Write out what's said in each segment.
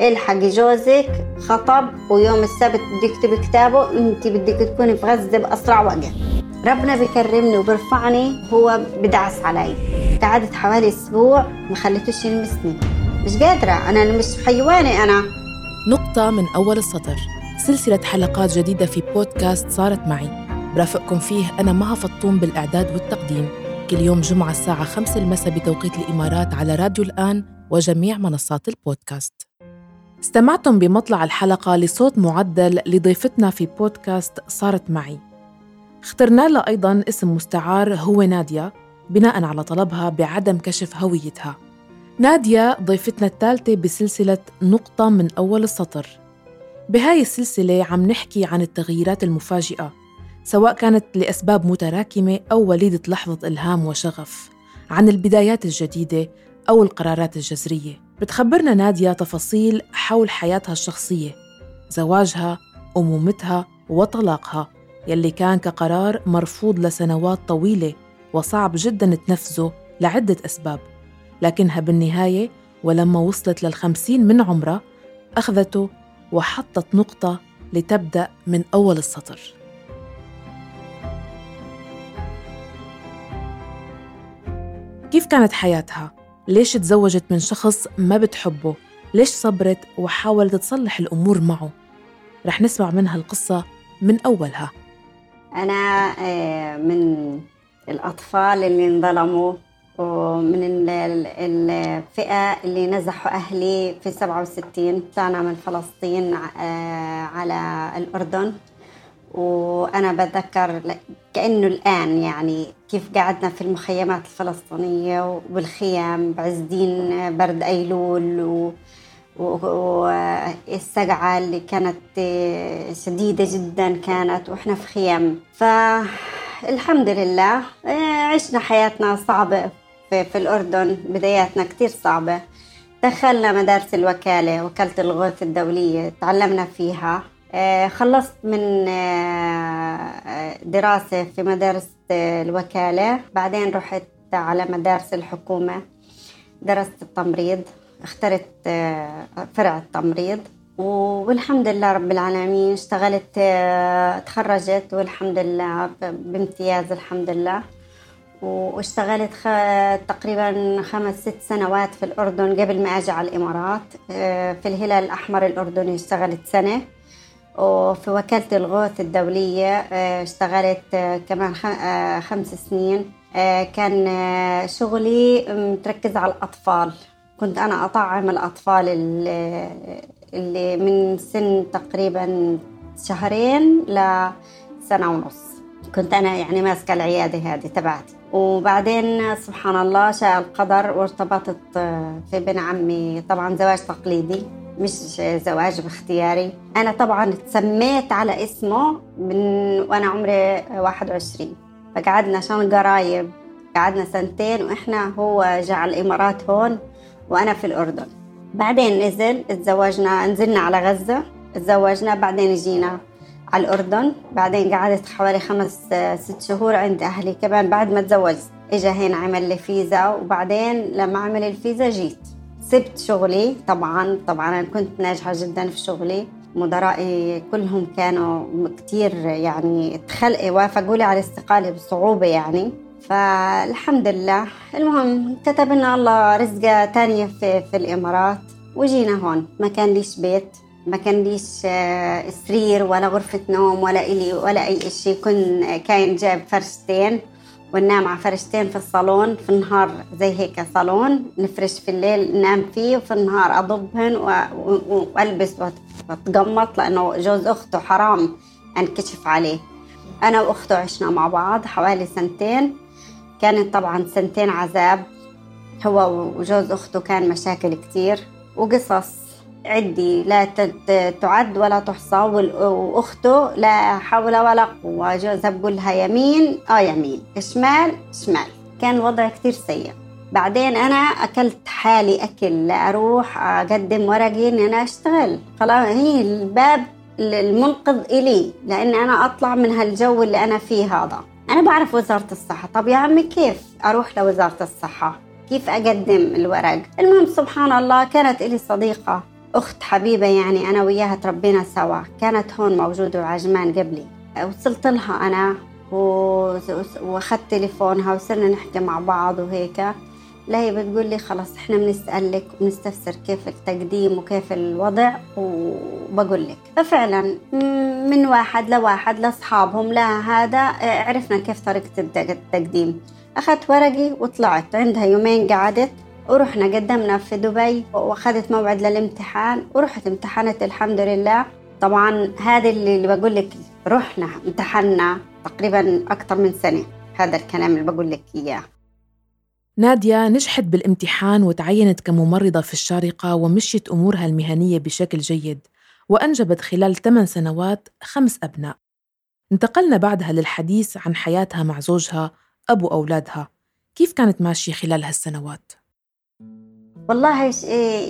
الحقي جوزك خطب ويوم السبت بده يكتب كتابه أنت بدك تكوني في غزة بأسرع وقت. ربنا بيكرمني وبرفعني هو بدعس علي. قعدت حوالي أسبوع ما خليتوش يلمسني. مش قادرة أنا مش حيواني أنا. نقطة من أول السطر. سلسلة حلقات جديدة في بودكاست صارت معي. برافقكم فيه أنا مها فطوم بالإعداد والتقديم. كل يوم جمعة الساعة 5 المساء بتوقيت الإمارات على راديو الآن وجميع منصات البودكاست. استمعتم بمطلع الحلقة لصوت معدل لضيفتنا في بودكاست صارت معي. اخترنا لها أيضا اسم مستعار هو نادية بناء على طلبها بعدم كشف هويتها. نادية ضيفتنا الثالثة بسلسلة نقطة من أول السطر. بهاي السلسلة عم نحكي عن التغييرات المفاجئة سواء كانت لأسباب متراكمة أو وليدة لحظة إلهام وشغف عن البدايات الجديدة أو القرارات الجذرية. بتخبرنا نادية تفاصيل حول حياتها الشخصية زواجها أمومتها وطلاقها يلي كان كقرار مرفوض لسنوات طويلة وصعب جدا تنفذه لعدة أسباب لكنها بالنهاية ولما وصلت للخمسين من عمرها أخذته وحطت نقطة لتبدأ من أول السطر كيف كانت حياتها؟ ليش تزوجت من شخص ما بتحبه؟ ليش صبرت وحاولت تصلح الأمور معه؟ رح نسمع منها القصة من أولها أنا آه، من الأطفال اللي انظلموا ومن الفئة اللي نزحوا أهلي في 67 طلعنا من فلسطين آه، على الأردن وأنا بتذكر كأنه الآن يعني كيف قعدنا في المخيمات الفلسطينية وبالخيام بعز دين برد أيلول و والسقعة اللي كانت شديدة جدا كانت وإحنا في خيام. فالحمد لله عشنا حياتنا صعبة في, في الأردن بداياتنا كتير صعبة. دخلنا مدارس الوكالة وكالة الغوث الدولية تعلمنا فيها. خلصت من آه، دراسة في مدارس الوكالة. بعدين رحت على مدارس الحكومة. درست التمريض اخترت آه، فرع التمريض. والحمد لله رب العالمين اشتغلت تخرجت والحمد لله بامتياز الحمد لله. واشتغلت تقريبا خمس ست سنوات في الأردن قبل ما أجي على الإمارات. في الهلال الأحمر الأردني اشتغلت سنة. وفي وكالة الغوث الدولية آه، اشتغلت آه، كمان آه، خمس سنين. كان شغلي متركز على الأطفال. كنت أنا أطعم الأطفال اللي من سن تقريبا شهرين لسنة ونص. كنت أنا يعني ماسكة العيادة هذه تبعتي. وبعدين سبحان الله شاء القدر وارتبطت في ابن عمي طبعا زواج تقليدي. مش زواج باختياري. أنا طبعا تسميت على اسمه من وأنا عمري 21 فقعدنا عشان قرايب؟ قعدنا سنتين وإحنا هو جاء الإمارات هون وأنا في الأردن. بعدين نزل تزوجنا نزلنا على غزة تزوجنا بعدين جينا على الأردن. بعدين قعدت حوالي خمس ست شهور عند أهلي. كمان بعد ما تزوجت إجا هنا عمل لي فيزا وبعدين لما عمل الفيزا جيت. سبت شغلي. طبعا طبعا أنا كنت ناجحة جدا في شغلي. مدرائي كلهم كانوا كتير يعني تخلق وافقوا لي على الاستقالة بصعوبة يعني. فالحمد لله. المهم كتب لنا الله رزقة تانية في, في الإمارات. وجينا هون. ما كان ليش بيت ما كان ليش آه، سرير ولا غرفة نوم ولا إلي ولا أي شيء كن كان جاب فرشتين. وننام على فرشتين في الصالون في النهار زي هيك صالون نفرش في الليل ننام فيه وفي النهار أضبهن وألبس وأتقمط لأنه جوز أخته حرام أنكشف عليه. أنا وأخته عشنا مع بعض حوالي سنتين. كانت طبعا سنتين عذاب. هو وجوز أخته كان مشاكل كتير. وقصص. عدي لا تعد ولا تحصى وأخته لا حول ولا قوة. جوزها بقول لها يمين آه يمين. شمال شمال. كان وضع كثير سيء. بعدين أنا أكلت حالي أكل لاروح أقدم ورقي إني أنا أشتغل. خلاص هي الباب المنقذ إلي لاني أنا أطلع من هالجو اللي أنا فيه هذا. أنا بعرف وزارة الصحة. طب يا عمي كيف أروح لوزارة الصحة؟ كيف أقدم الورق؟ المهم سبحان الله كانت لي صديقة. أخت حبيبة يعني أنا وياها تربينا سوا. كانت هون موجودة وعجمان قبلي. وصلت لها أنا وأخذت تليفونها وصرنا نحكي مع بعض وهيك. لا هي بتقول لي خلص إحنا بنسألك وبنستفسر كيف التقديم وكيف الوضع وبقول لك. ففعلا من واحد لواحد لأصحابهم لا هذا عرفنا كيف طريقة التقديم. أخذت ورقي وطلعت. عندها يومين قعدت. ورحنا قدمنا في دبي واخذت موعد للامتحان ورحت امتحنت الحمد لله. طبعا هذا اللي بقول لك رحنا امتحنا تقريبا أكثر من سنة. هذا الكلام اللي بقول لك إياه. نادية نجحت بالامتحان وتعينت كممرضة في الشارقة ومشيت أمورها المهنية بشكل جيد وأنجبت خلال 8 سنوات خمس أبناء. انتقلنا بعدها للحديث عن حياتها مع زوجها أبو أولادها. كيف كانت ماشية خلال هالسنوات؟ والله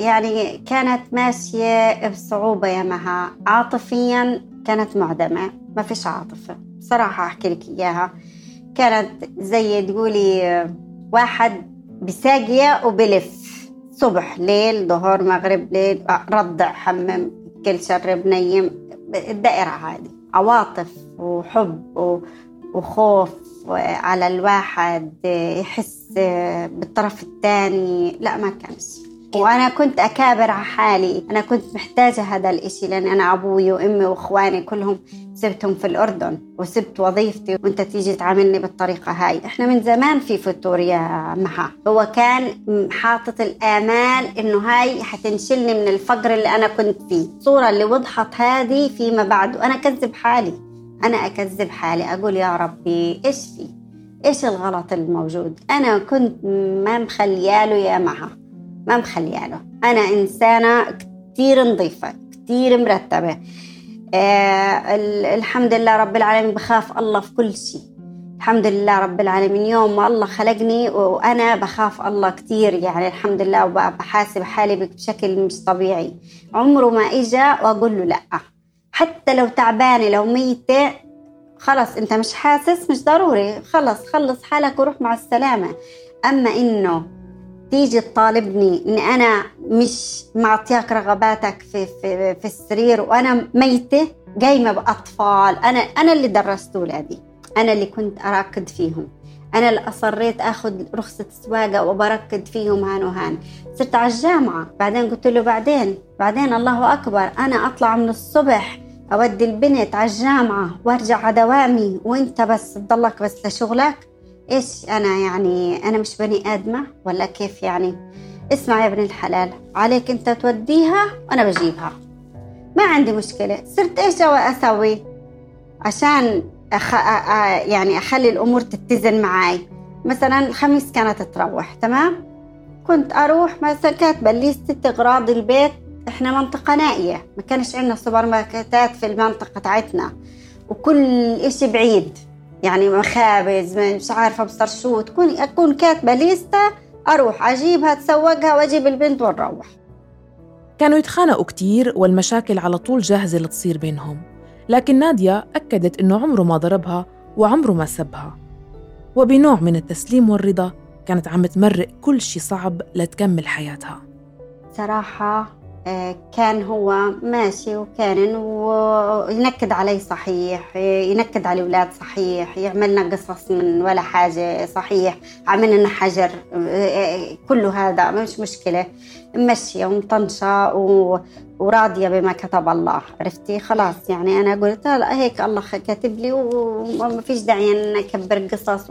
يعني كانت ماشية بصعوبة يا مها عاطفيا كانت معدمة. ما فيش عاطفة. بصراحة أحكي لك إياها. كانت زي تقولي واحد بساقية وبلف. صبح ليل ظهر مغرب ليل رضع حمم كل شرب نيم الدائرة هذه. عواطف وحب وخوف. على الواحد يحس بالطرف الثاني. لا ما كانش وأنا كنت أكابر على حالي. أنا كنت محتاجة هذا الإشي لأن أنا أبوي وأمي وإخواني كلهم سبتهم في الأردن وسبت وظيفتي وأنت تيجي تعاملني بالطريقة هاي. إحنا من زمان في فتور يا محا هو كان حاطط الآمال إنه هاي حتنشلني من الفقر اللي أنا كنت فيه. الصورة اللي وضحت هذه فيما بعد وأنا أكذب حالي. أنا أكذب حالي أقول يا ربي إيش في؟ إيش الغلط الموجود؟ أنا كنت ما مخلياله يا محا ما مخلياله. أنا إنسانة كتير نظيفة كتير مرتبة. آه الحمد لله رب العالمين بخاف الله في كل شيء. الحمد لله رب العالمين يوم ما الله خلقني وأنا بخاف الله كتير يعني الحمد لله وبحاسب حالي بشكل مش طبيعي. عمره ما إجا وأقول له لأ. حتى لو تعبانة لو ميتة خلص أنت مش حاسس مش ضروري. خلص خلص حالك وروح مع السلامة. أما إنه تيجي تطالبني إني أنا مش معطياك رغباتك في في في السرير وأنا ميتة قايمه بأطفال. أنا أنا اللي درست أولادي. أنا اللي كنت اركض فيهم. أنا اللي أصريت آخذ رخصة سواقة وبركض فيهم هان وهان. صرت على الجامعة. بعدين قلت له بعدين؟ بعدين الله أكبر أنا أطلع من الصبح اودي البنت على الجامعة وأرجع على دوامي وأنت بس تضلك بس لشغلك. إيش أنا يعني أنا مش بني آدمة ولا كيف يعني؟ اسمع يا ابن الحلال عليك أنت توديها وأنا بجيبها. ما عندي مشكلة صرت إيش أسوي؟ عشان أخ... يعني أخلي الأمور تتزن معي مثلا الخميس كانت تروح تمام؟ كنت أروح مثلا كاتبة ليستة اغراض البيت. إحنا منطقة نائية ما كانش عندنا سوبر ماركتات في المنطقة تاعتنا وكل إشي بعيد يعني مخابز مش عارفة ابصر شو تكون أكون كاتبة ليستة أروح أجيبها أتسوقها وأجيب البنت ونروح كانوا يتخانقوا كتير والمشاكل على طول جاهزة لتصير بينهم. لكن نادية أكدت إنه عمره ما ضربها وعمره ما سبها. وبنوع من التسليم والرضا كانت عم تمرق كل شي صعب لتكمل حياتها. صراحة كان هو ماشي وكان وينكد علي صحيح ينكد على الأولاد صحيح يعملنا قصص من ولا حاجة صحيح عملنا حجر كل هذا مش مشكلة. ماشية ومطنشة وراضية بما كتب الله عرفتي؟ خلاص يعني أنا قلت لا هيك الله كاتب لي وما فيش داعي نكبر قصص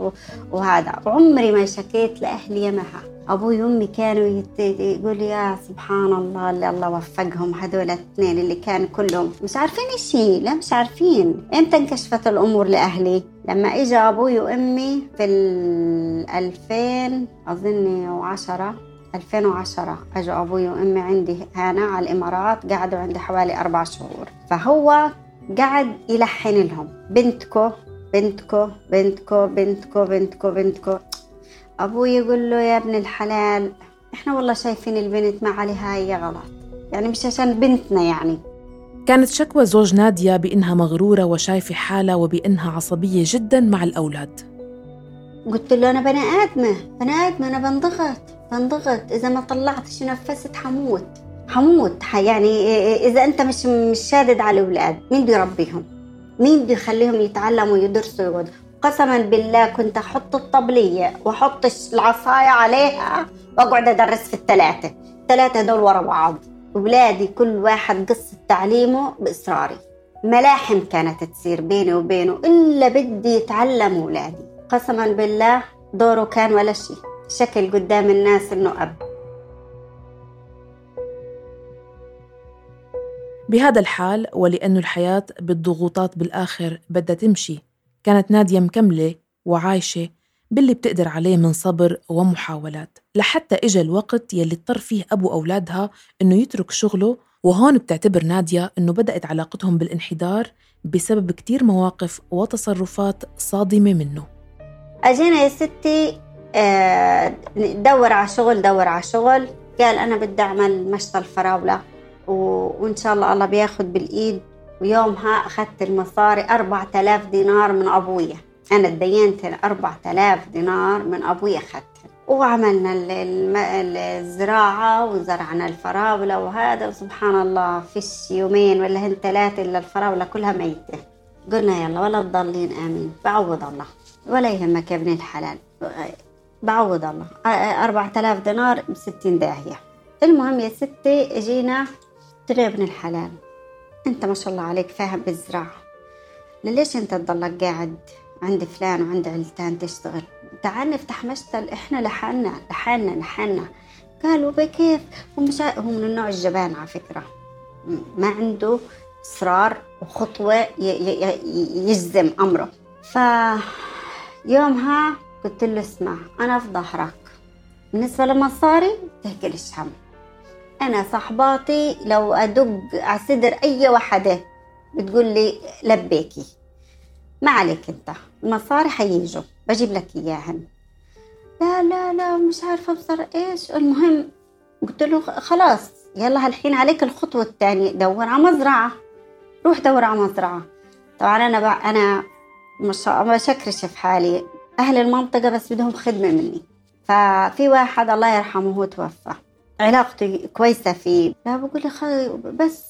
وهذا. وعمري ما شكيت لأهلي معها أبوي وأمي كانوا يقول يا سبحان الله اللي الله وفقهم هذول الاثنين اللي كان كلهم. مش عارفين شيء لا مش عارفين. إمتى انكشفت الأمور لأهلي؟ لما اجى أبوي وأمي في ال 2000 اظني وعشرة. 2010 اجوا أبوي وأمي عندي هنا على الإمارات قعدوا عندي حوالي أربع شهور. فهو قعد يلحن لهم. بنتكو بنتكو بنتكو بنتكو بنتكو بنتكو. أبوي يقول له يا ابن الحلال إحنا والله شايفين البنت ما عليها أي غلط. يعني مش عشان بنتنا يعني. كانت شكوى زوج نادية بإنها مغرورة وشايفة حالة وبإنها عصبية جدا مع الأولاد. قلت له أنا بني آدمة بني آدمة أنا بنضغط. بنضغط إذا ما طلعتش نفست؟ حموت. حموت. يعني إذا أنت مش مش شادد على الأولاد مين بيربيهم مين بده يخليهم يتعلموا ويقعدوا قسما بالله كنت أحط الطبلية وأحط العصاية عليها وأقعد أدرس في الثلاثة. الثلاثة دول ورا بعض. أولادي كل واحد قصة تعليمه بإصراري. ملاحم كانت تصير بيني وبينه إلا بدي يتعلم أولادي. قسما بالله دوره كان ولا شيء. شكل قدام الناس إنه أب. بهذا الحال ولأنه الحياة بالضغوطات بالآخر بدها تمشي كانت نادية مكملة وعايشة باللي بتقدر عليه من صبر ومحاولات. لحتى إجا الوقت يلي اضطر فيه أبو أولادها إنه يترك شغله وهون بتعتبر نادية إنه بدأت علاقتهم بالانحدار بسبب كتير مواقف وتصرفات صادمة منه. أجينا يا ستي دور على شغل دور على شغل. قال أنا بدي أعمل مشتى الفراولة وإن شاء الله الله بياخد بالإيد. ويومها أخذت المصاري أربعة آلاف دينار من أبويا أنا تدينت أربعة آلاف دينار من أبويا أخذتها. وعملنا الزراعة وزرعنا الفراولة وهذا. وسبحان الله فيش يومين ولا هن ثلاثة إلا الفراولة كلها ميتة. قلنا يلا ولا تضلين آمين. بعوض الله. ولا يهمك يا ابن الحلال. بعوض الله. أربعة آلاف دينار بستين داهية. المهم يا ستي له يا ابن الحلال. أنت ما شاء الله عليك فاهم بالزراعة. ليش أنت تضلك قاعد عند فلان وعند علتان تشتغل؟ تعال نفتح مشتل إحنا لحالنا لحالنا لحالنا. قالوا بكيف؟ هو مش هو من النوع الجبان على فكرة. ما عنده إصرار وخطوة يجزم أمره. ف يومها قلت له اسمع أنا في ظهرك. بالنسبة لمصاري تهكلش هم؟ أنا صحباتي لو أدق على صدر أي وحدة بتقول لي لبيكي. ما عليك أنت المصاري حييجوا بجيب لك إياهن لا لا لا مش عارفة أبصر إيش. المهم قلت له خلاص يلا هالحين عليك الخطوة الثانية دور على مزرعة. روح دور على مزرعة. طبعا أنا بقى أنا ما شكرش في حالي. أهل المنطقة بس بدهم خدمة مني. ففي واحد الله يرحمه هو توفى. علاقتي كويسة فيه. لا بقول لي بس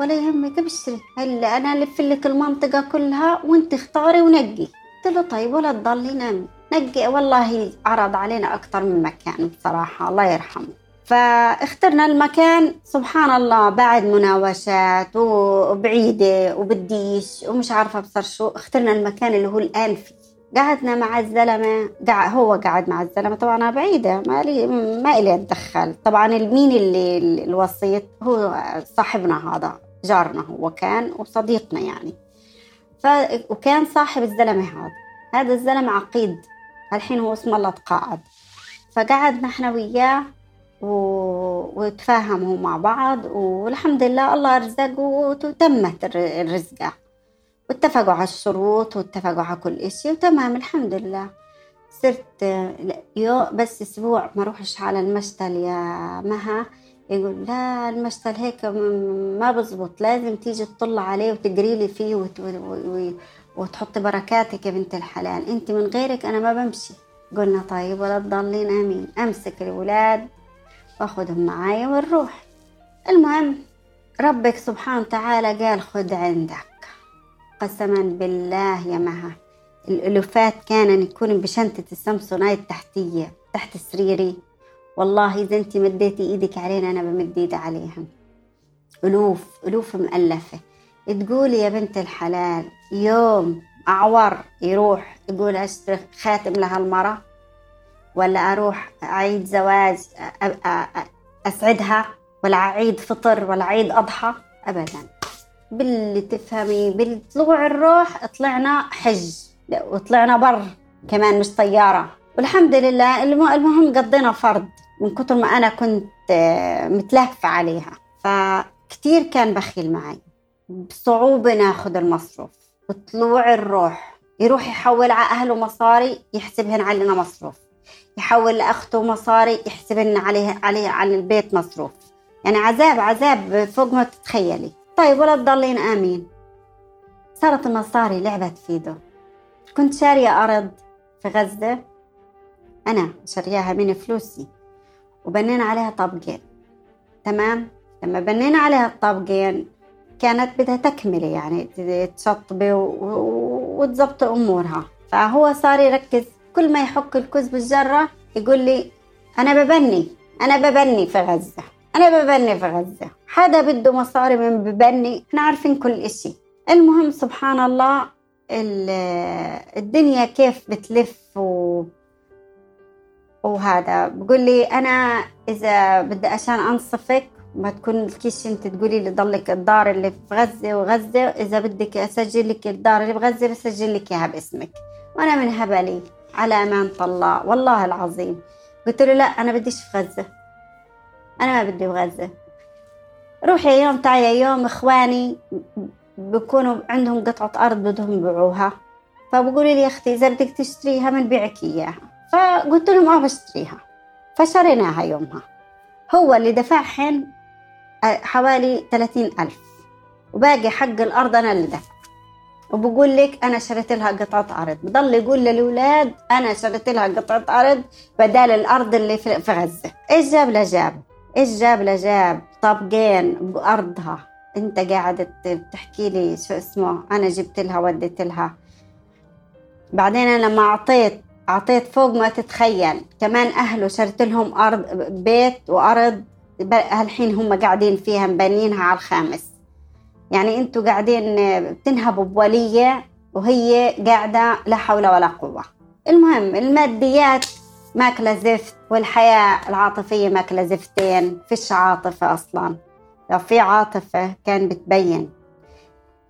ولا يهمك أبشري. هلا أنا ألف لك المنطقة كلها وأنت اختاري ونقي. قلت له طيب ولا تضلي نامي نقي والله عرض علينا أكثر من مكان بصراحة الله يرحمه. فاخترنا المكان سبحان الله بعد مناوشات وبعيدة وبديش ومش عارفة بصر شو. اخترنا المكان اللي هو الآن فيه. قعدنا مع الزلمة. هو قعد مع الزلمة. طبعا أنا بعيدة ما لي ما إلي أتدخل. طبعا المين اللي الوسيط؟ هو صاحبنا هذا جارنا هو كان وصديقنا يعني. ف وكان صاحب الزلمة هذا. هذا الزلمة عقيد. الحين هو اسمه الله تقاعد. فقعدنا إحنا وياه و... وتفاهموا مع بعض والحمد لله الله رزق وتمت الرزقة. واتفقوا على الشروط واتفقوا على كل إشي وتمام الحمد لله. صرت يو بس أسبوع ما روحش على المشتل يا مها يقول لا المشتل هيك ما بزبط لازم تيجي تطل عليه وتقري لي فيه وت... وتحطي بركاتك يا بنت الحلال. أنت من غيرك أنا ما بمشي. قلنا طيب ولا تضلين آمين. أمسك الأولاد وأخذهم معايا ونروح. المهم ربك سبحانه وتعالى قال خذ عندك. قسما بالله يا مها. الألوفات كان يكون بشنطة السامسونايت التحتية تحت سريري. والله إذا أنت مديتي إيدك علينا أنا بمد إيدي عليهم. ألوف ألوف مؤلفة. تقولي يا بنت الحلال يوم أعور يروح يقول أشتري خاتم لها المرة ولا أروح أعيد زواج أسعدها؟ ولا أعيد فطر؟ ولا أعيد أضحى؟ أبدا. باللي تفهمي بالطلوع الروح طلعنا حج وطلعنا بر كمان مش طيارة. والحمد لله المهم قضينا فرض من كتر ما أنا كنت آه، متلهفة عليها. فكتير كان بخيل معي. بصعوبة ناخذ المصروف. بطلوع الروح. يروح يحول على أهله مصاري يحسبهن علينا مصروف. يحول لأخته مصاري يحسبهن عليه عليه على البيت مصروف. يعني عذاب عذاب فوق ما تتخيلي. طيب ولا تضلين آمين. صارت المصاري لعبت في كنت شارية أرض في غزة. أنا شارياها من فلوسي. وبنينا عليها طبقين. تمام؟ لما بنينا عليها الطابقين كانت بدها تكملة يعني تشطبي وتظبط أمورها. فهو صار يركز كل ما يحك الكوز بالجرة يقول لي أنا ببني أنا ببني في غزة. أنا ببني في غزة. حدا بده مصاري من ببني. إحنا عارفين كل إشي. المهم سبحان الله الدنيا كيف بتلف و... وهذا. بقول لي أنا إذا بدي عشان أنصفك ما تكون الكيش أنت تقولي لي ضلك الدار اللي في غزة وغزة. إذا بدك أسجل لك الدار اللي بغزة بسجل لك إياها باسمك. وأنا من هبلي على أمانة الله. والله العظيم. قلت له لا أنا بديش في غزة. أنا ما بدي في غزة روحي يوم تعالي يوم إخواني بكونوا عندهم قطعة أرض بدهم يبيعوها. فبقولوا لي يا أختي إذا بدك تشتريها بنبيعك إياها. فقلت لهم آه بشتريها. فشريناها يومها. هو اللي دفعهن حوالي ثلاثين ألف. وباقي حق الأرض أنا اللي دفع وبقول لك أنا شريت لها قطعة أرض. بضل يقول للأولاد أنا شريت لها قطعة أرض بدال الأرض اللي في غزة. إيش جاب؟ لجاب إيش جاب لجاب طابقين بأرضها. أنت قاعدة بتحكي لي شو اسمه؟ أنا جبت لها وديت لها. بعدين أنا لما أعطيت أعطيت فوق ما تتخيل. كمان أهله شرت لهم أرض بيت وأرض. هالحين هم قاعدين فيها مبنينها على الخامس. يعني أنتوا قاعدين بتنهبوا بولية وهي قاعدة لا حول ولا قوة. المهم الماديات ماكلة زفت والحياة العاطفية ماكلة زفتين فيش عاطفة أصلا. لو في عاطفة كان بتبين.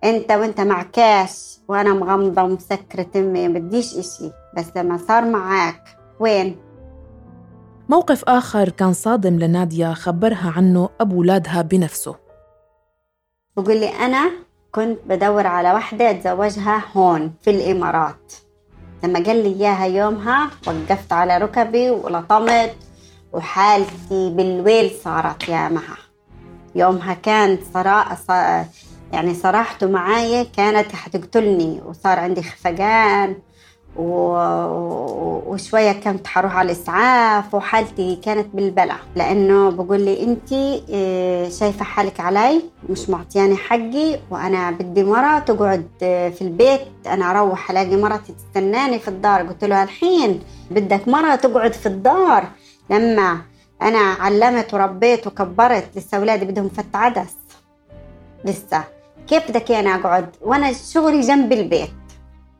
أنت وأنت مع كاش وأنا مغمضة ومسكرة تمي بديش إشي بس لما صار معك وين؟ موقف آخر كان صادم لنادية خبرها عنه أبو ولادها بنفسه. بقول لي أنا كنت بدور على واحدة أتزوجها هون في الإمارات. لما قال لي إياها يومها وقفت على ركبي ولطمت وحالتي بالويل صارت يا مها. يومها كانت صراحة يعني صراحته معايا كانت حتقتلني وصار عندي خفقان وشوية كنت حروح على الإسعاف وحالتي كانت بالبلع لأنه بقول لي أنت آه، شايفة حالك علي مش معطياني حقي وأنا بدي مرة تقعد آه، في البيت. أنا أروح ألاقي مرتي تستناني في الدار. قلت له الحين بدك مرة تقعد في الدار. لما أنا علمت وربيت وكبرت لسه أولادي بدهم فت عدس. لسه. كيف بدك أنا أقعد؟ وأنا شغلي جنب البيت.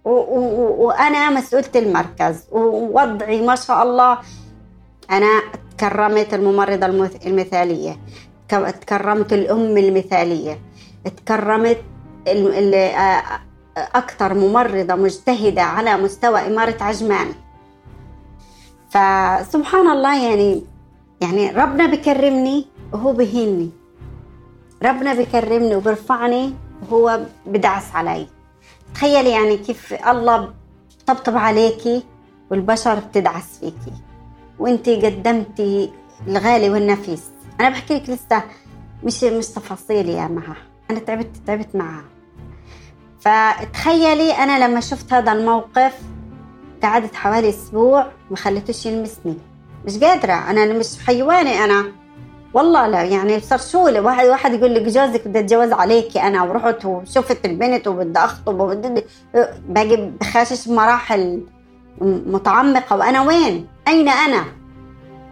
وأنا مسؤولة المركز. ووضعي ما شاء الله أنا تكرمت الممرضة المثالية. تكرمت الأم المثالية. تكرمت أكثر ممرضة مجتهدة على مستوى إمارة عجمان. فسبحان الله يعني يعني ربنا بكرمني وهو بهيني ربنا بكرمني وبرفعني وهو بدعس علي. تخيلي يعني كيف الله طبطب عليكي والبشر بتدعس فيكي. وانتي قدمتي الغالي والنفيس. أنا بحكي لك لسه مش مش تفاصيل يا مها. أنا تعبت تعبت معها. فتخيلي أنا لما شفت هذا الموقف قعدت حوالي أسبوع ما خليتوش يلمسني. مش قادرة. أنا مش حيواني أنا. والله لا يعني شو واحد واحد يقول لك جوزك بدي اتجوز عليكي أنا ورحت وشفت البنت وبدي أخطب وبدي باقي بخاشش مراحل متعمقة. وأنا وين؟ أين أنا؟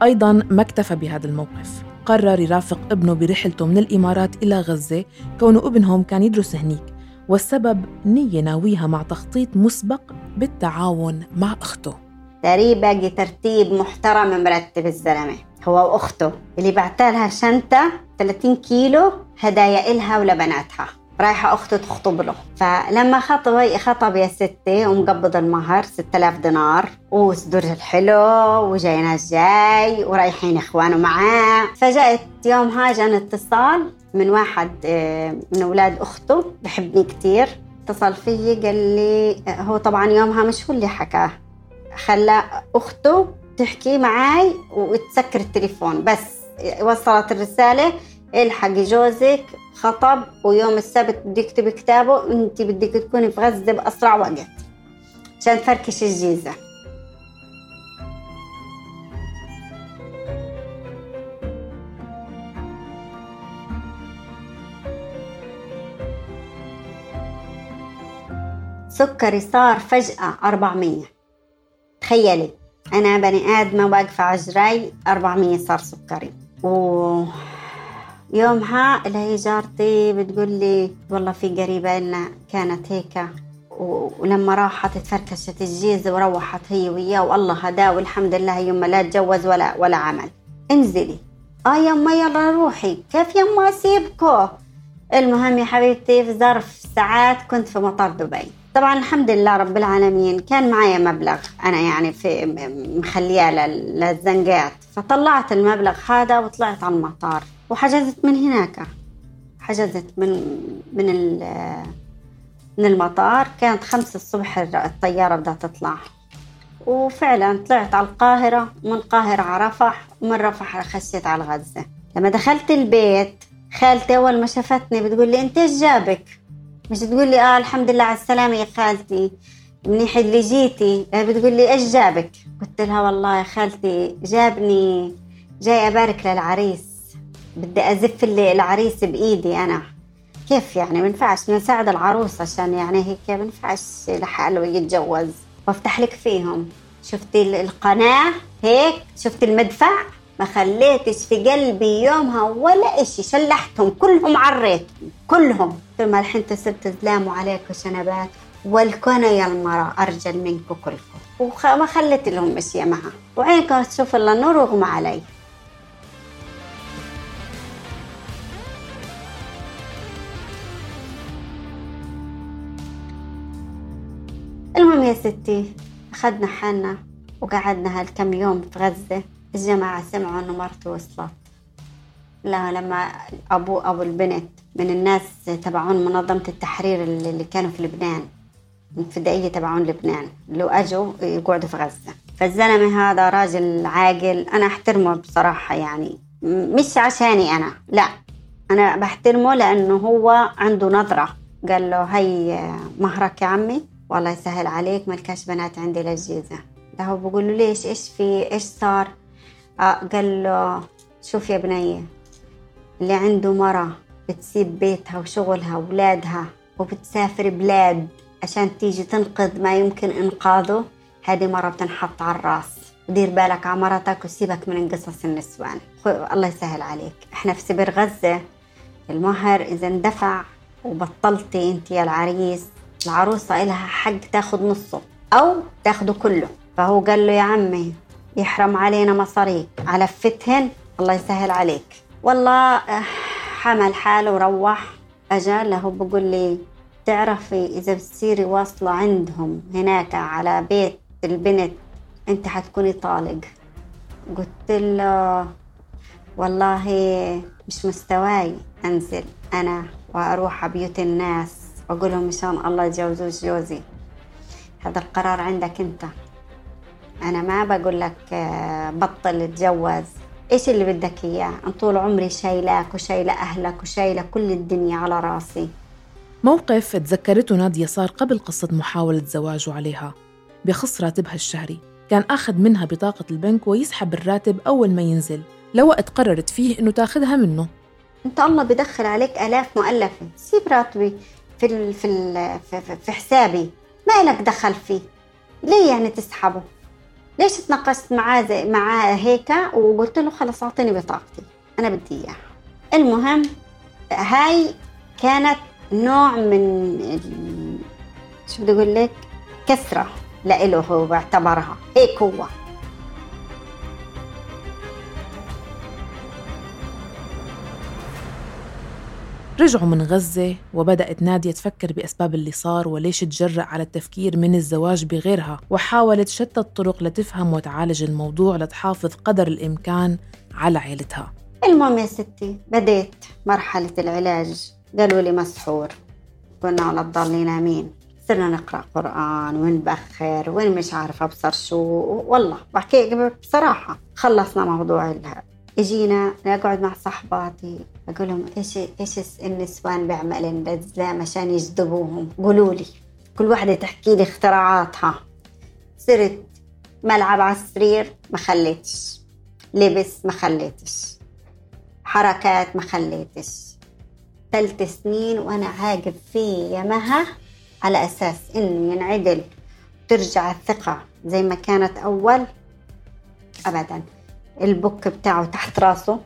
أيضا ما اكتفى بهذا الموقف. قرر يرافق ابنه برحلته من الإمارات إلى غزة. كونه ابنهم كان يدرس هنيك. والسبب نية ناويها مع تخطيط مسبق بالتعاون مع أخته. تقريبا ترتيب محترم مرتب الزلمة هو وأخته اللي بعتها لها شنطة 30 كيلو هدايا إلها ولبناتها رايحة أخته تخطب له. فلما خطب خطب يا ستي ومقبض المهر 6000 دينار وصدور الحلو وجاي ناس جاي ورايحين إخوانه معاه. فجأت يومها جاني اتصال من واحد آه، من أولاد أخته بحبني كتير. اتصل فيي قال لي هو طبعا يومها مش هو اللي حكاه. خلى أخته تحكي معي وتسكر التليفون. بس وصلت الرسالة إلحقي جوزك خطب ويوم السبت بده يكتب كتابه وإنت بدك تكوني في غزة بأسرع وقت. عشان تفركش الجيزة. سكري صار فجأة 400 تخيلي أنا بني آدمة واقفة على جراي 400 صار سكري. و يومها اللي هي جارتي بتقول لي والله في قريبة لنا كانت هيك. ولما راحت تفركشت الجيزة وروحت هي وياه والله هداه والحمد لله يما لا تجوز ولا ولا عمل. انزلي. آه يما يلا روحي. كيف يما أسيبكو. المهم يا حبيبتي في ظرف ساعات كنت في مطار دبي. طبعا الحمد لله رب العالمين. كان معي مبلغ أنا يعني في مخلياه للزنقات. فطلعت المبلغ هذا وطلعت على المطار. وحجزت من هناك. حجزت من من من المطار. كانت خمسة الصبح الطيارة بدها تطلع. وفعلا طلعت على القاهرة. من القاهرة على رفح. ومن رفح خشيت على غزة. لما دخلت البيت خالتي أول ما شافتني بتقول لي أنت إيش جابك؟ مش تقول لي آه الحمد لله على السلامة يا خالتي. منيح اللي جيتي. بتقول لي إيش جابك؟ قلت لها والله يا خالتي جابني جاي أبارك للعريس. بدي أزف العريس بإيدي أنا. كيف يعني؟ ما ينفعش نساعد العروس عشان يعني هيك ما ينفعش لحاله يتجوز. وأفتح لك فيهم. شفتي القناة هيك؟ شفتي المدفع؟ ما خليتش في قلبي يومها ولا إشي. شلحتهم كلهم عريتهم كلهم. ثم الحين تصرت زلام عليكم شنبات والكون يا المرأة أرجل منكم كلكم وما خليت لهم أشياء معها. وعينكم تشوف إلا النور وغمى علي. المهم يا ستي أخذنا حالنا وقعدنا هالكم يوم في غزة. الجماعة سمعوا إنه مرته وصلت. لما أبو أبو البنت من الناس تبعون منظمة التحرير اللي كانوا في لبنان الفدائية تبعون لبنان اللي أجوا يقعدوا في غزة. فالزلمة هذا راجل عاقل أنا أحترمه بصراحة يعني. مش عشاني أنا لا. أنا بحترمه لأنه هو عنده نظرة. قال له هي مهرك يا عمي والله يسهل عليك ملكاش بنات عندي للجيزة. ده هو بقول له ليش؟ إيش في؟ إيش صار؟ آه قال له شوف يا بنية اللي عنده مرة بتسيب بيتها وشغلها وولادها وبتسافر بلاد عشان تيجي تنقذ ما يمكن إنقاذه هذه مرة بتنحط على الرأس. ودير بالك على مرتك وسيبك من قصص النسوان. الله يسهل عليك. إحنا في سبير غزة المهر إذا اندفع وبطلتي أنت يا العريس العروسة إلها حق تاخد نصه أو تاخده كله. فهو قال له يا عمي يحرم علينا مصاريك. على فتهن الله يسهل عليك. والله آه، حمل حاله وروح. أجا له بقول لي تعرفي إذا بتصيري واصلة عندهم هناك على بيت البنت أنت حتكوني طالق. قلت له والله مش مستواي أنزل أنا وأروح بيوت الناس وأقول لهم مشان الله يجوزوش جوزي. هذا القرار عندك أنت. أنا ما بقول لك آه، بطل تجوز إيش اللي بدك إياه؟ أنا طول عمري شايلاك وشايلة أهلك وشايلة كل الدنيا على راسي. موقف تذكرته نادية صار قبل قصة محاولة زواجه عليها. بخص راتبها الشهري. كان أخذ منها بطاقة البنك ويسحب الراتب أول ما ينزل. لوقت قررت فيه إنه تاخذها منه. أنت الله بدخل عليك آلاف مؤلفة سيب راتبي في في في, في حسابي. ما لك دخل فيه. ليه يعني تسحبه؟ ليش تناقشت معاه زي معاه هيك وقلت له خلص أعطيني بطاقتي. أنا بدي إياها. المهم هاي كانت نوع من شو بدي أقول لك؟ كسرة لإله هو باعتبرها هيك هو. رجعوا من غزة وبدأت نادية تفكر بأسباب اللي صار وليش تجرأ على التفكير من الزواج بغيرها وحاولت شتى الطرق لتفهم وتعالج الموضوع لتحافظ قدر الإمكان على عيلتها. المهم يا ستي بديت مرحلة العلاج. قالوا لي مسحور. كنا على تضلي نايمين صرنا نقرأ قرآن ونبخر وين مش عارفة أبصر شو. والله بحكي بصراحة خلصنا موضوع اجينا نقعد مع صحباتي أقول لهم إيش إيش النسوان بيعملن للزلام عشان يجذبوهم. قولوا لي كل واحدة تحكي لي اختراعاتها. صرت ملعب على السرير ما خليتش. لبس ما خليتش. حركات ما خليتش. ثلاث سنين وأنا عاقب فيه يا مها على أساس إنه ينعدل ترجع الثقة زي ما كانت أول. أبدا. البوك بتاعه تحت راسه.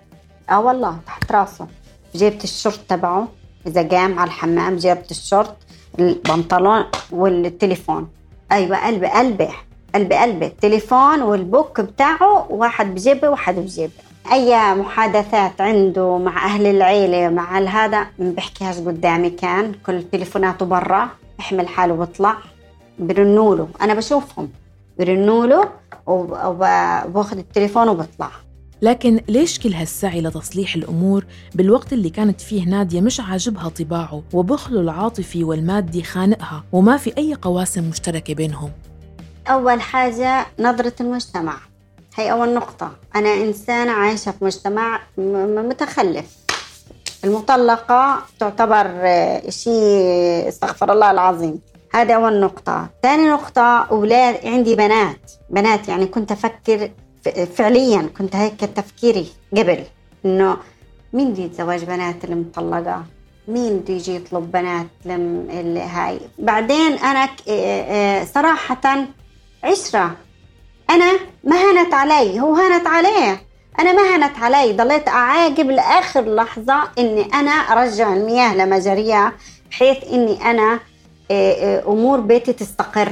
آه والله تحت راسه. جيبت الشورت تبعه. إذا قام على الحمام جيبت الشورت البنطلون والتليفون. أيوة قلبي قلبي قلبي قلبي. التليفون والبوك بتاعه واحد بجيبه واحد بجيبه. أي محادثات عنده مع أهل العيلة مع هذا ما بحكيهاش قدامي كان. كل تليفوناته برا. بحمل حاله وبطلع برنوا له أنا بشوفهم. برنوا له وباخذ التليفون وبطلع. لكن ليش كل هالسعي لتصليح الأمور بالوقت اللي كانت فيه نادية مش عاجبها طباعه وبخله العاطفي والمادي خانقها وما في أي قواسم مشتركة بينهم؟ أول حاجة نظرة المجتمع. هي أول نقطة. أنا إنسانة عايشة في مجتمع متخلف. المطلقة تعتبر شيء استغفر الله العظيم. هذا أول نقطة ثاني نقطة أولاد عندي بنات. بنات يعني كنت أفكر فعليا كنت هيك تفكيري قبل إنه مين بده يتزوج بنات المطلقة؟ مين بده يجي يطلب بنات لم هاي؟ بعدين أنا صراحة عشرة. أنا ما هنت علي. هو هنت عليه. أنا ما هنت علي. ضليت أعاقب لآخر لحظة إني أنا أرجع المياه لمجاريها بحيث إني أنا أمور بيتي تستقر.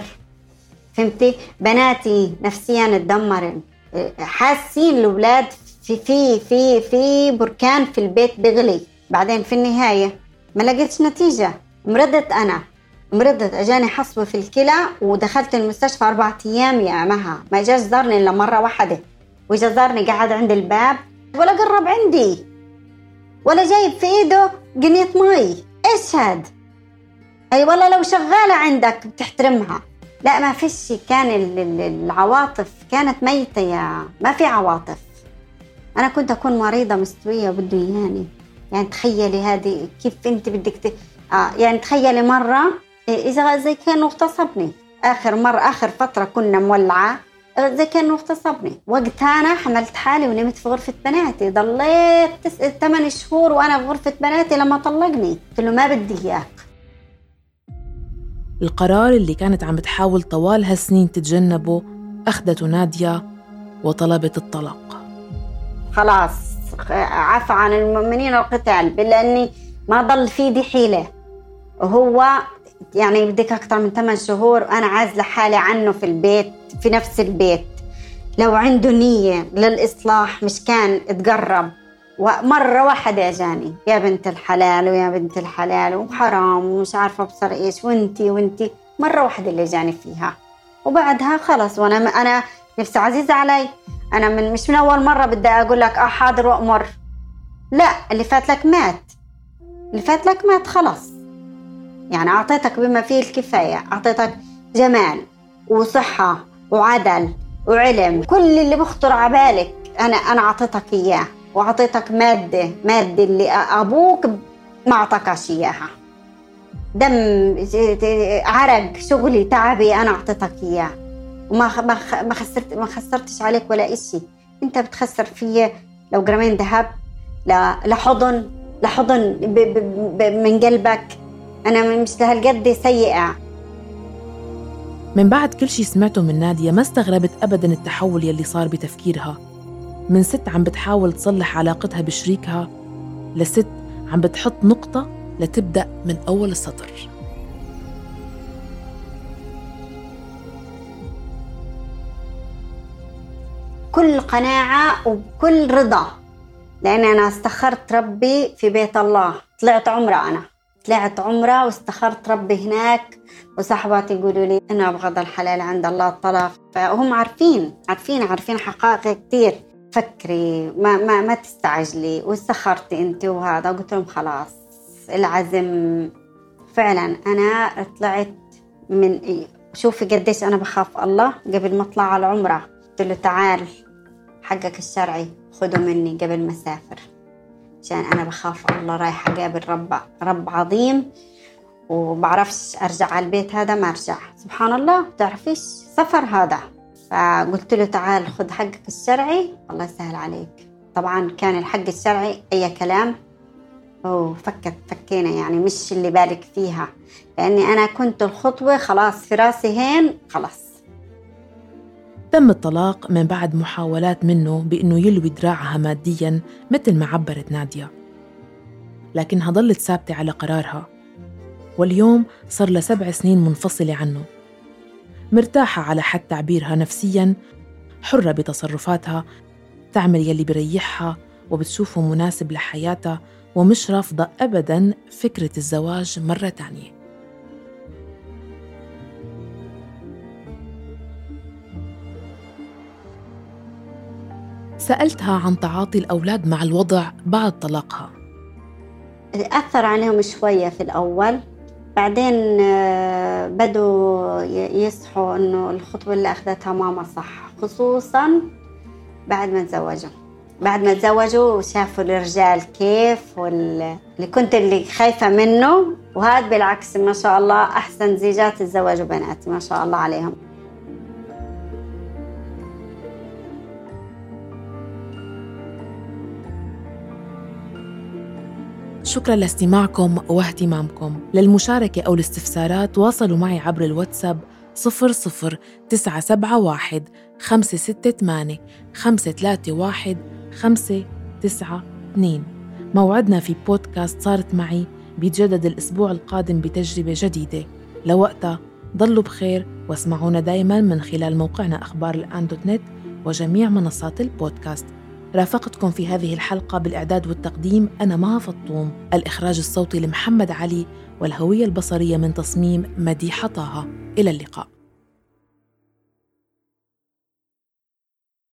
فهمتي؟ بناتي نفسيا تدمرن آه، حاسين الأولاد في في في في بركان في البيت بغلي. بعدين في النهاية ما لقيتش نتيجة. مرضت أنا. مرضت. أجاني حصوه في الكلى ودخلت المستشفى أربع أيام يا مها. ما جاش زارني إلا مرة واحدة. واجا زارني قعد عند الباب ولا قرب عندي. ولا جايب في إيده قنية مي. إيش هاد؟ أي والله لو شغالة عندك بتحترمها. لا ما فيش كان العواطف كانت ميتة يا ما في عواطف. أنا كنت أكون مريضة مستوية وبده إياني يعني تخيلي هذه كيف أنت بدك آه يعني تخيلي مرة إيه، إذا زي كانوا اغتصبني. آخر مرة آخر فترة كنا مولعة زي كانوا اغتصبني. وقتها أنا حملت حالي ونمت في غرفة بناتي. ضليت تس... 8 شهور وأنا في غرفة بناتي لما طلقني. قلت له ما بدي إياك. القرار اللي كانت عم بتحاول طوال هالسنين تتجنبه أخذته نادية وطلبت الطلاق. خلاص عفى عن المؤمنين القتال لأني ما ضل في دي حيلة وهو يعني بدك أكثر من 8 شهور وأنا عازلة حالي عنه في البيت في نفس البيت. لو عنده نية للإصلاح مش كان تقرب ومرة واحدة أجاني يا بنت الحلال ويا بنت الحلال وحرام ومش عارفة أبصر إيش وانتي وانتي. مرة واحدة اللي جاني فيها. وبعدها خلص وأنا أنا نفسي عزيزة علي. أنا من مش من أول مرة بدي أقول لك آه حاضر وأمر. لا اللي فات لك مات. اللي فات لك مات خلص يعني أعطيتك بما فيه الكفاية أعطيتك جمال وصحة وعدل وعلم. كل اللي بخطر على بالك أنا أنا أعطيتك إياه. وأعطيتك مادة مادة اللي أبوك ما أعطاكش إياها. دم عرق شغلي تعبي أنا أعطيتك إياه. وما ما خسرت ما خسرتش عليك ولا إشي. أنت بتخسر فيا لو جرامين ذهب لحضن لحضن من قلبك. أنا مش لهالقد سيئة. من بعد كل شي سمعته من نادية ما استغربت أبدا التحول يلي صار بتفكيرها. من ست عم بتحاول تصلح علاقتها بشريكها لست عم بتحط نقطة لتبدأ من أول السطر. كل قناعة وكل رضا لأن أنا استخرت ربي في بيت الله. طلعت عمرة أنا. طلعت عمرة واستخرت ربي هناك وصحباتي يقولوا لي أنا أبغض الحلال عند الله الطلاق. فهم عارفين عارفين عارفين حقائق كثير فكري ما ما ما تستعجلي. واستخرتي انت وهذا؟ قلت لهم خلاص العزم. فعلا أنا طلعت من شوفي قديش أنا بخاف الله. قبل ما أطلع على العمرة قلت له تعال حقك الشرعي خذه مني قبل ما أسافر. عشان أنا بخاف الله رايحة أقابل رب رب عظيم. وبعرفش أرجع على البيت هذا ما أرجع. سبحان الله. بتعرفيش سفر هذا. فقلت له تعال خذ حقك الشرعي الله يسهل عليك. طبعا كان الحق الشرعي أي كلام. أوه فكت فكينا يعني مش اللي بالك فيها. لأني أنا كنت الخطوة خلاص في راسي هين خلاص. تم الطلاق من بعد محاولات منه بأنه يلوي دراعها مادياً مثل ما عبرت نادية. لكنها ضلت ثابتة على قرارها. واليوم صار لها سبع سنين منفصلة عنه. مرتاحة على حد تعبيرها نفسياً حرة بتصرفاتها تعمل يلي بريحها وبتشوفه مناسب لحياتها ومش رافضة أبداً فكرة الزواج مرة تانية. سألتها عن تعاطي الأولاد مع الوضع بعد طلاقها. أثر عليهم شوية في الأول. بعدين آه، بدوا يصحوا إنه الخطوة اللي أخذتها ماما صح. خصوصا بعد ما تزوجوا. بعد ما تزوجوا وشافوا الرجال كيف واللي كنت اللي خايفة منه وهذا بالعكس ما شاء الله أحسن زيجات تزوجوا بناتي ما شاء الله عليهم. شكرا لاستماعكم واهتمامكم. للمشاركة أو الاستفسارات تواصلوا معي عبر الواتساب 00971 568 531 592 موعدنا في بودكاست صارت معي بيتجدد الأسبوع القادم بتجربة جديدة. لوقتها ضلوا بخير واسمعونا دايما من خلال موقعنا أخبار الآن دوت نت وجميع منصات البودكاست. رافقتكم في هذه الحلقة بالإعداد والتقديم أنا مها فطوم الإخراج الصوتي لمحمد علي والهوية البصرية من تصميم مديحة طه. إلى اللقاء.